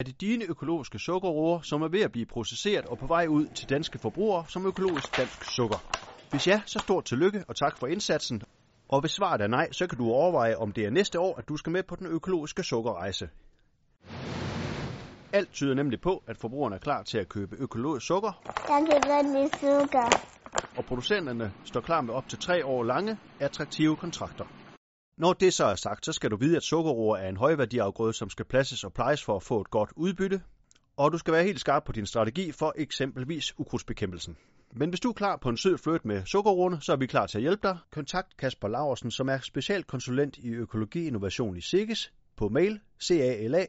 er det dine økologiske sukkerroer, som er ved at blive processeret og på vej ud til danske forbrugere som økologisk dansk sukker. Hvis ja, så stort tillykke og tak for indsatsen. Og hvis svaret er nej, så kan du overveje, om det er næste år, at du skal med på den økologiske sukkerrejse. Alt tyder nemlig på, at forbrugerne er klar til at købe økologisk sukker, Jeg kan godt lide sukker. og producenterne står klar med op til tre år lange, attraktive kontrakter. Når det så er sagt, så skal du vide, at sukkerroer er en højværdiafgrøde, som skal plasses og plejes for at få et godt udbytte, og du skal være helt skarp på din strategi for eksempelvis ukrudtsbekæmpelsen. Men hvis du er klar på en sød fløjt med sukkerroerne, så er vi klar til at hjælpe dig. Kontakt Kasper Laursen, som er specialkonsulent i økologi innovation i Sikkes, på mail cala